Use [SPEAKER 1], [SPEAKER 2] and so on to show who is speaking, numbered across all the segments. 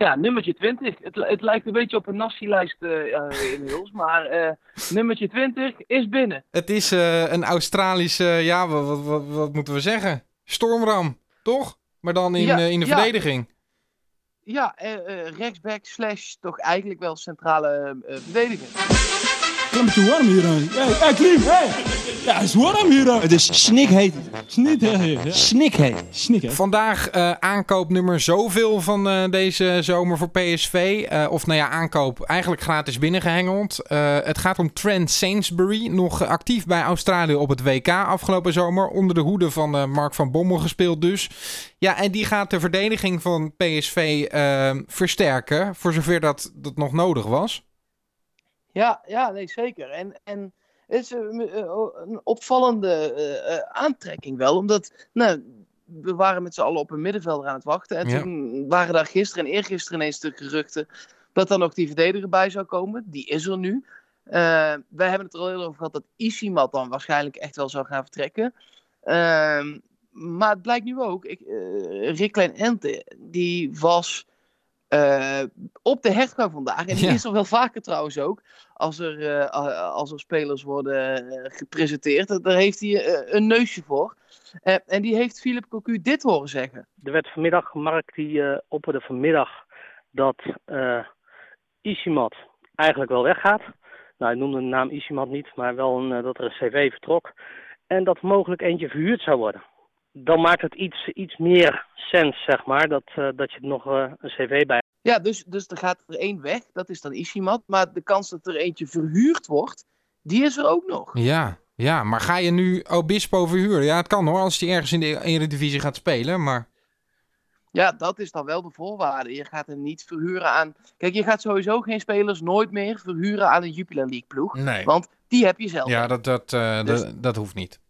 [SPEAKER 1] Ja, nummertje 20. Het, het lijkt een beetje op een nazi-lijst uh, inmiddels. Maar uh, nummertje 20 is binnen.
[SPEAKER 2] Het is uh, een Australische, ja, wat, wat, wat, moeten we zeggen? Stormram, toch? Maar dan in, ja, in de ja. verdediging.
[SPEAKER 1] Ja, rechtsback slash toch eigenlijk wel centrale verdediger.
[SPEAKER 3] Het is warm hier. Hey, hey Klim, hey. Ja, het is warm hier.
[SPEAKER 4] Het is snikheet.
[SPEAKER 3] Snikheet.
[SPEAKER 4] Snikheet.
[SPEAKER 3] Snikheet.
[SPEAKER 2] Vandaag uh, aankoopnummer zoveel van uh, deze zomer voor PSV. Uh, of nou ja, aankoop eigenlijk gratis binnengehengeld. het gaat om Trent Sainsbury. Nog actief bij Australië op het WK afgelopen zomer. Onder de hoede van Mark van Bommel gespeeld dus. Ja, en die gaat de verdediging van PSV versterken. Voor zover dat, dat nog nodig was.
[SPEAKER 1] Ja, ja nee, zeker. En, en het is een, een opvallende uh, aantrekking wel, omdat nou, we waren met z'n allen op een middenvelder aan het wachten. En toen waren daar gisteren en eergisteren ineens de geruchten dat er nog die verdediger bij zou komen. Die is er nu. Uh, wij hebben het er al heel over gehad dat Isimat dan waarschijnlijk echt wel zou gaan vertrekken. Uh, maar het blijkt nu ook, ik, uh, Rick Klein Ente, die was uh, op de hertgang vandaag. En die is er wel vaker trouwens ook. Als er, uh, als er spelers worden uh, gepresenteerd. Daar heeft hij een neusje voor. en die heeft Philip Cocu dit horen zeggen.
[SPEAKER 5] Er werd vanmiddag gemarkt, die opperde vanmiddag dat Isimat eigenlijk wel weggaat. Nou, hij noemde de naam Isimat niet, maar wel een, dat er een cv vertrok. En dat mogelijk eentje verhuurd zou worden dan maakt het iets, iets meer sens, zeg maar, dat, uh, dat je er nog uh, een cv bij
[SPEAKER 1] Ja, dus, dus er gaat er één weg, dat is dan Ishimat. Maar de kans dat er eentje verhuurd wordt, die is er ook nog.
[SPEAKER 2] Ja, ja maar ga je nu Obispo verhuren? Ja, het kan hoor, als hij ergens in de Eredivisie gaat spelen, maar...
[SPEAKER 1] Ja, dat is dan wel de voorwaarde. Je gaat hem niet verhuren aan... Kijk, je gaat sowieso geen spelers nooit meer verhuren aan een Jupiler League ploeg.
[SPEAKER 2] Nee.
[SPEAKER 1] Want die heb je zelf.
[SPEAKER 2] Ja, dat, dat, uh, dus... dat, dat hoeft niet.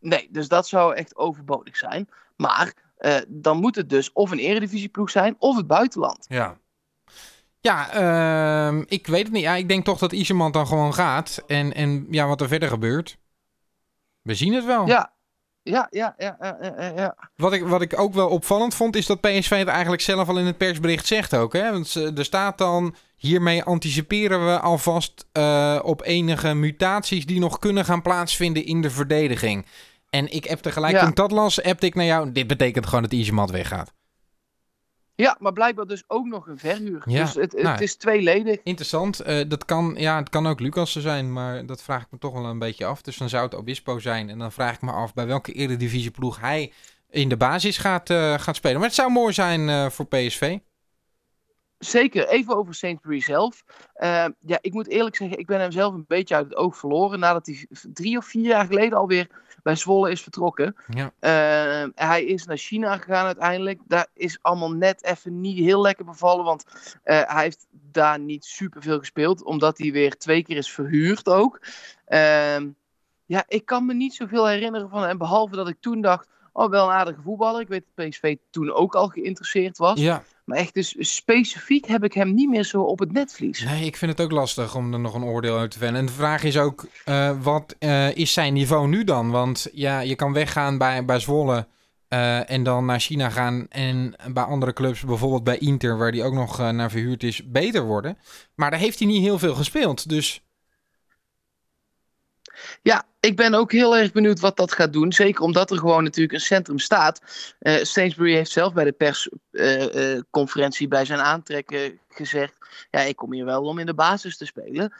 [SPEAKER 1] Nee, dus dat zou echt overbodig zijn. Maar uh, dan moet het dus of een eredivisieploeg zijn of het buitenland.
[SPEAKER 2] Ja. Ja, uh, ik weet het niet. Ja, ik denk toch dat Iseman dan gewoon gaat. En, en ja, wat er verder gebeurt. We zien het wel.
[SPEAKER 1] Ja, ja, ja, ja, ja, ja.
[SPEAKER 2] Wat, ik, wat ik ook wel opvallend vond, is dat PSV het eigenlijk zelf al in het persbericht zegt ook. Hè? Want er staat dan, hiermee anticiperen we alvast uh, op enige mutaties die nog kunnen gaan plaatsvinden in de verdediging. En ik heb tegelijk, ja. toen dat las, appte ik naar jou. Dit betekent gewoon dat Isemat weggaat.
[SPEAKER 1] Ja, maar blijkbaar dus ook nog een verhuur. Ja, dus het, het nou, is tweeledig.
[SPEAKER 2] Interessant. Uh, dat kan, ja, het kan ook Lucas zijn, maar dat vraag ik me toch wel een beetje af. Dus dan zou het Obispo zijn. En dan vraag ik me af bij welke eredivisieploeg hij in de basis gaat, uh, gaat spelen. Maar het zou mooi zijn uh, voor PSV.
[SPEAKER 1] Zeker, even over Sainsbury zelf. Uh, ja, ik moet eerlijk zeggen, ik ben hem zelf een beetje uit het oog verloren. Nadat hij drie of vier jaar geleden alweer bij Zwolle is vertrokken.
[SPEAKER 2] Ja.
[SPEAKER 1] Uh, hij is naar China gegaan uiteindelijk. Daar is allemaal net even niet heel lekker bevallen. Want uh, hij heeft daar niet super veel gespeeld. Omdat hij weer twee keer is verhuurd ook. Ehm, ja, ik kan me niet zoveel herinneren van hem. Behalve dat ik toen dacht, oh wel een aardige voetballer. Ik weet dat PSV toen ook al geïnteresseerd was.
[SPEAKER 2] Ja.
[SPEAKER 1] Maar echt dus specifiek heb ik hem niet meer zo op het netvlies.
[SPEAKER 2] Nee, ik vind het ook lastig om er nog een oordeel uit te vellen. En de vraag is ook, uh, wat uh, is zijn niveau nu dan? Want ja, je kan weggaan bij, bij Zwolle uh, en dan naar China gaan. En bij andere clubs, bijvoorbeeld bij Inter, waar die ook nog naar verhuurd is, beter worden. Maar daar heeft hij niet heel veel gespeeld, dus...
[SPEAKER 1] Ja, ik ben ook heel erg benieuwd wat dat gaat doen. Zeker omdat er gewoon natuurlijk een centrum staat. Uh, Sainsbury heeft zelf bij de persconferentie uh, uh, bij zijn aantrekken gezegd... ja, ik kom hier wel om in de basis te spelen.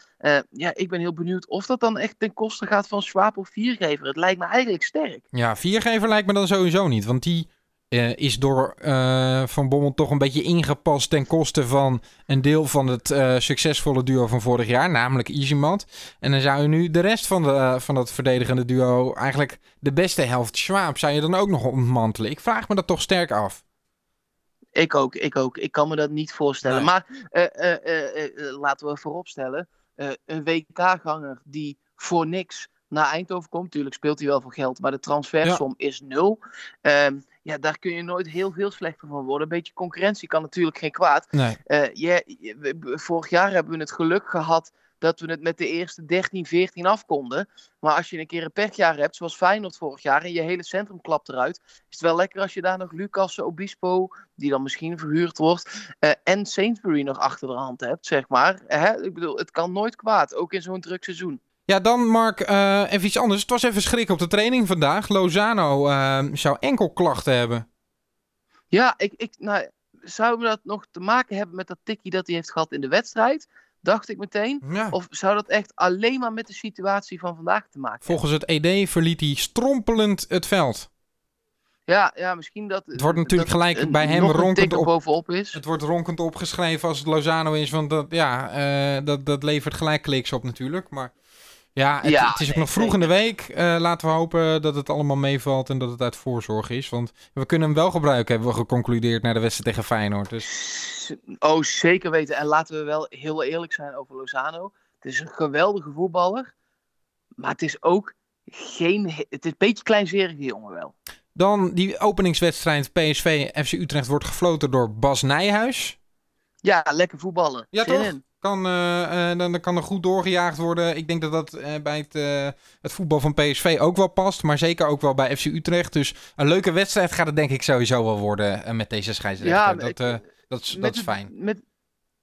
[SPEAKER 1] ja, ik ben heel benieuwd of dat dan echt ten koste gaat van Schwab of Viergever. Het lijkt me eigenlijk sterk.
[SPEAKER 2] Ja, Viergever lijkt me dan sowieso niet. Want die uh, is door uh, Van Bommel toch een beetje ingepast ten koste van een deel van het uh, succesvolle duo van vorig jaar, namelijk Izimat. En dan zou je nu de rest van, de, van dat verdedigende duo, eigenlijk de beste helft Schwab, zou je dan ook nog ontmantelen. Ik vraag me dat toch sterk af.
[SPEAKER 1] Ik ook, ik ook. Ik kan me dat niet voorstellen. Nee. Maar laten we vooropstellen, een WK-ganger die voor niks naar Eindhoven komt. Natuurlijk speelt hij wel voor geld, maar de transfersom ja. is nul. Um, ja, daar kun je nooit heel veel slechter van worden. Een beetje concurrentie kan natuurlijk geen kwaad.
[SPEAKER 2] Nee.
[SPEAKER 1] Uh, yeah, vorig jaar hebben we het geluk gehad dat we het met de eerste 13, 14 af konden. Maar als je een keer een pechjaar hebt, zoals Feyenoord vorig jaar, en je hele centrum klapt eruit, is het wel lekker als je daar nog Lucas Obispo, die dan misschien verhuurd wordt, uh, en Sainsbury nog achter de hand hebt, zeg maar. Hè? Ik bedoel, het kan nooit kwaad, ook in zo'n druk seizoen.
[SPEAKER 2] Ja, dan Mark, uh, even iets anders. Het was even schrik op de training vandaag. Lozano uh, zou enkelklachten hebben.
[SPEAKER 1] Ja, ik, ik, nou, zou dat nog te maken hebben met dat tikkie dat hij heeft gehad in de wedstrijd? Dacht ik meteen. Of zou dat echt alleen maar met de situatie van vandaag te maken
[SPEAKER 2] Volgens het ED verliet hij strompelend het veld.
[SPEAKER 1] Ja, ja, misschien dat.
[SPEAKER 2] Het wordt natuurlijk gelijk bij hem ronkend
[SPEAKER 1] op, bovenop is.
[SPEAKER 2] Het wordt ronkend opgeschreven als het Lozano is, want dat, ja, uh, dat, dat levert gelijk kliks op natuurlijk. Maar ja, het, het is ook nog vroeg in de week. Uh, laten we hopen dat het allemaal meevalt en dat het uit voorzorg is. Want we kunnen hem wel gebruiken, hebben we geconcludeerd naar de wedstrijd tegen Feyenoord. Dus...
[SPEAKER 1] Oh, zeker weten. En laten we wel heel eerlijk zijn over Lozano. Het is een geweldige voetballer. Maar het is ook geen... Het is een beetje kleinzerige jongen wel.
[SPEAKER 2] Dan die openingswedstrijd PSV FC Utrecht wordt gefloten door Bas Nijhuis.
[SPEAKER 1] Ja, lekker voetballen.
[SPEAKER 2] Ja, toch? Kan, uh, dan, dan, kan er goed doorgejaagd worden. Ik denk dat dat uh, bij het, uh, het, voetbal van PSV ook wel past. Maar zeker ook wel bij FC Utrecht. Dus een leuke wedstrijd gaat het denk ik sowieso wel worden met deze scheidsrechter. Ja, dat, dat, is, dat is fijn.
[SPEAKER 1] met,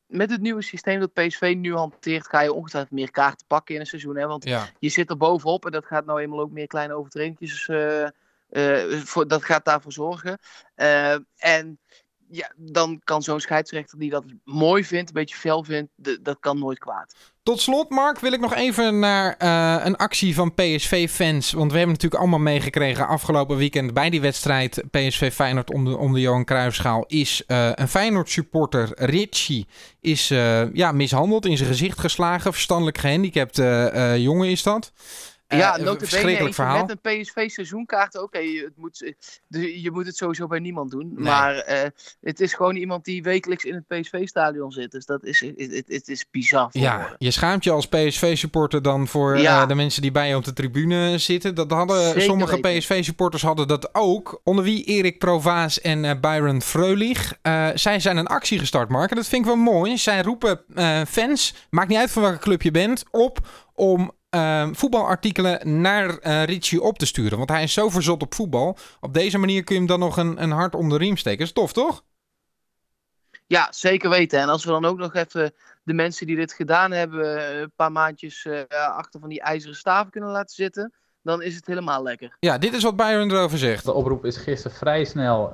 [SPEAKER 1] met het nieuwe systeem dat PSV nu hanteert, ga je ongetwijfeld meer kaarten pakken in een seizoen. Hè? Want ja. je zit er bovenop en dat gaat nou eenmaal ook meer kleine overtredingjes. voor, dat gaat daarvoor zorgen. en ja, dan kan zo'n scheidsrechter die dat mooi vindt, een beetje fel vindt, dat kan nooit kwaad.
[SPEAKER 2] Tot slot, Mark, wil ik nog even naar uh, een actie van PSV-fans. Want we hebben natuurlijk allemaal meegekregen afgelopen weekend bij die wedstrijd PSV Feyenoord om de, de Johan Cruijffschaal. Is uh, een Feyenoord-supporter, Richie, is uh, ja, mishandeld, in zijn gezicht geslagen. Verstandelijk gehandicapt jongen is dat.
[SPEAKER 1] Ja, uh, verschrikkelijk verhaal. Met een PSV seizoenkaart, oké, je, moet, je moet het sowieso bij niemand doen. Maar uh, het is gewoon iemand die wekelijks in het PSV-stadion zit. Dus dat is, het, het is bizar.
[SPEAKER 2] Ja, je schaamt je als PSV-supporter dan voor ja. uh, de mensen die bij je op de tribune zitten. Dat hadden Zeker sommige PSV-supporters hadden dat ook. Onder wie Erik Provaas en Byron Freulich. zij zijn een actie gestart, Mark. En dat vind ik wel mooi. Zij roepen fans, maakt niet uit van welke club je bent, op om uh, voetbalartikelen naar uh, Richie op te sturen. Want hij is zo verzot op voetbal. Op deze manier kun je hem dan nog een, een hart om de riem steken. is tof, toch?
[SPEAKER 1] Ja, zeker weten. En als we dan ook nog even de mensen die dit gedaan hebben... Eh, een paar maandjes uh, achter van die ijzeren staven kunnen laten zitten... dan is het helemaal lekker.
[SPEAKER 2] Ja, dit is wat Byron erover zegt.
[SPEAKER 4] De oproep is gisteren vrij snel,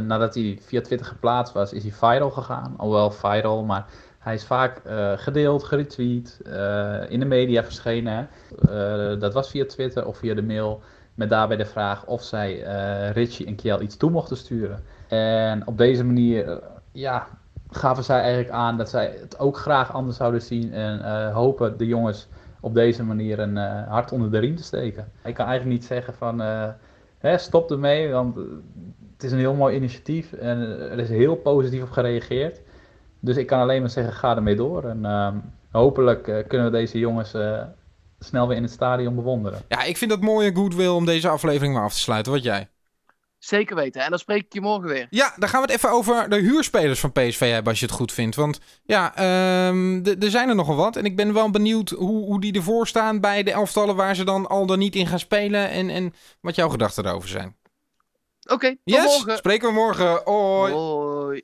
[SPEAKER 4] nadat hij via Twitter geplaatst was... is hij viral gegaan. Alhoewel viral, maar hij is vaak uh, gedeeld, geretweet, uh, in de media verschenen. Uh, dat was via Twitter of via de mail. Met daarbij de vraag of zij Richie en Kiel iets toe mochten sturen. En op deze manier ja, gaven zij eigenlijk aan dat zij het ook graag anders zouden zien. En hopen de jongens op deze manier een hart onder de riem te steken. Ik kan eigenlijk niet zeggen van hè, stop ermee, want het is een heel mooi initiatief. En er is heel positief op gereageerd. Dus ik kan alleen maar zeggen, ga ermee door. En uh, hopelijk uh, kunnen we deze jongens uh, snel weer in het stadion bewonderen.
[SPEAKER 2] Ja, ik vind dat mooie goodwill om deze aflevering maar af te sluiten. Wat jij?
[SPEAKER 1] Zeker weten. En dan spreek ik je morgen weer.
[SPEAKER 2] Ja, dan gaan we het even over de huurspelers van PSV hebben, als je het goed vindt. Want ja, um, er zijn er nogal wat. En ik ben wel benieuwd hoe, hoe die ervoor staan bij de elftallen waar ze dan al dan niet in gaan spelen. En, en wat jouw gedachten erover zijn.
[SPEAKER 1] Oké, okay,
[SPEAKER 2] yes,
[SPEAKER 1] morgen.
[SPEAKER 2] spreken we morgen. Hoi.
[SPEAKER 1] Hoi.